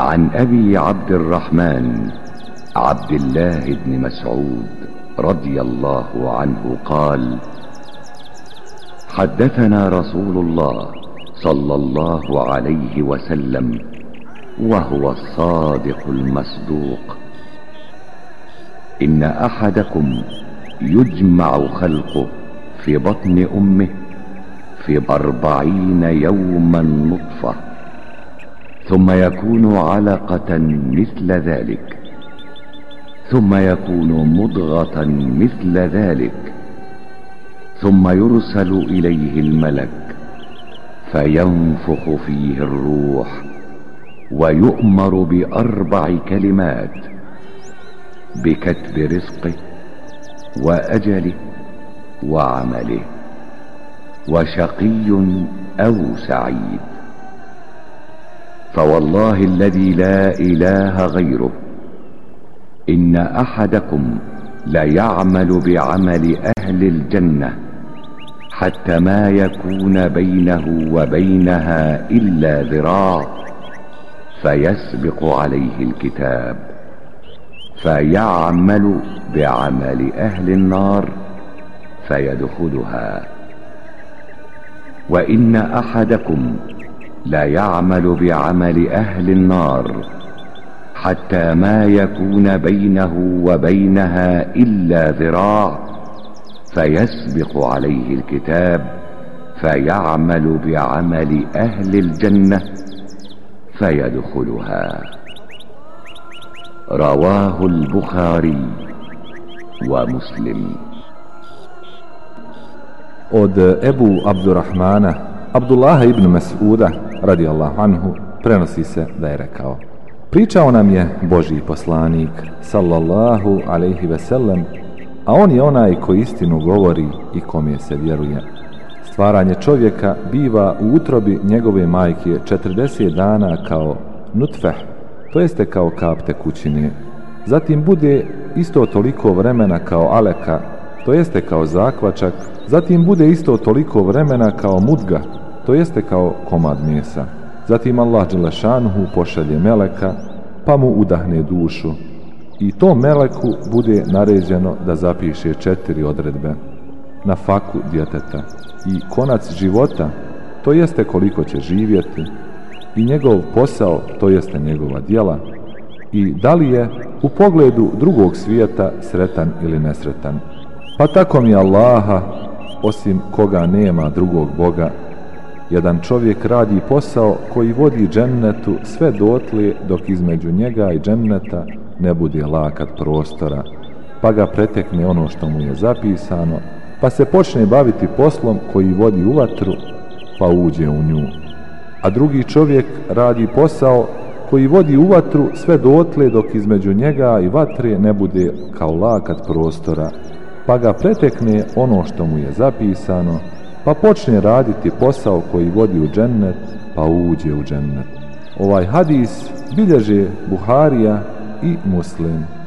عن أبي عبد الرحمن عبد الله بن مسعود رضي الله عنه قال حدثنا رسول الله صلى الله عليه وسلم وهو الصادق المصدوق. إن أحدكم يجمع خلقه في بطن أمه في أربعين يوما نطفة ثم يكون علقة مثل ذلك. ثم يكون مضغة مثل ذلك. ثم يرسل إليه الملك فينفخ فيه الروح ويؤمر بأربع كلمات بكتب رزقه وأجله وعمله وشقي أو سعيد. فوالله الذي لا إله غيره. إن أحدكم ليعمل بعمل أهل الجنة حتى ما يكون بينه وبينها إلا ذراع فيسبق عليه الكتاب. فيعمل بعمل أهل النار فيدخلها. وإن أحدكم لا يعمل بعمل أهل النار حتى ما يكون بينه وبينها إلا ذراع فيسبق عليه الكتاب فيعمل بعمل أهل الجنة فيدخلها. رواه البخاري ومسلم. Od Ebu Abdurrahmana Abdullaha ibn Mas'uda radijallahu anhu prenosi se da je rekao Pričao nam je Boži poslanik sallallahu alaihi ve sellem a on je onaj koji istinu govori i kom je se vjeruje. Stvaranje čovjeka biva u utrobi njegove majke 40 dana kao nutfeh, to jeste kao kap tekućine. Zatim bude isto toliko vremena kao aleka, to jeste kao zakvačak. Zatim bude isto toliko vremena kao mudga, to jeste kao komad mjesa. Zatim Allah Đelešanuhu pošalje meleka, pa mu udahne dušu. I to meleku bude naređeno da zapiše četiri odredbe na faku djeteta i konac života, to jeste koliko će živjeti, i njegov posao, to jeste njegova djela, i da li je u pogledu drugog svijeta sretan ili nesretan. Pa tako mi Allaha, osim koga nema drugog Boga, jedan čovjek radi posao koji vodi džennetu sve dotle dok između njega i dženneta ne bude lakat prostora, pa ga pretekne ono što mu je zapisano, pa se počne baviti poslom koji vodi u vatru, pa uđe u nju. A drugi čovjek radi posao koji vodi u vatru sve dotle dok između njega i vatre ne bude kao lakat prostora, pa ga pretekne ono što mu je zapisano, pa počne raditi posao koji vodi u džennet, pa uđe u džennet. Ovaj hadis bilježe Buharija i Muslim.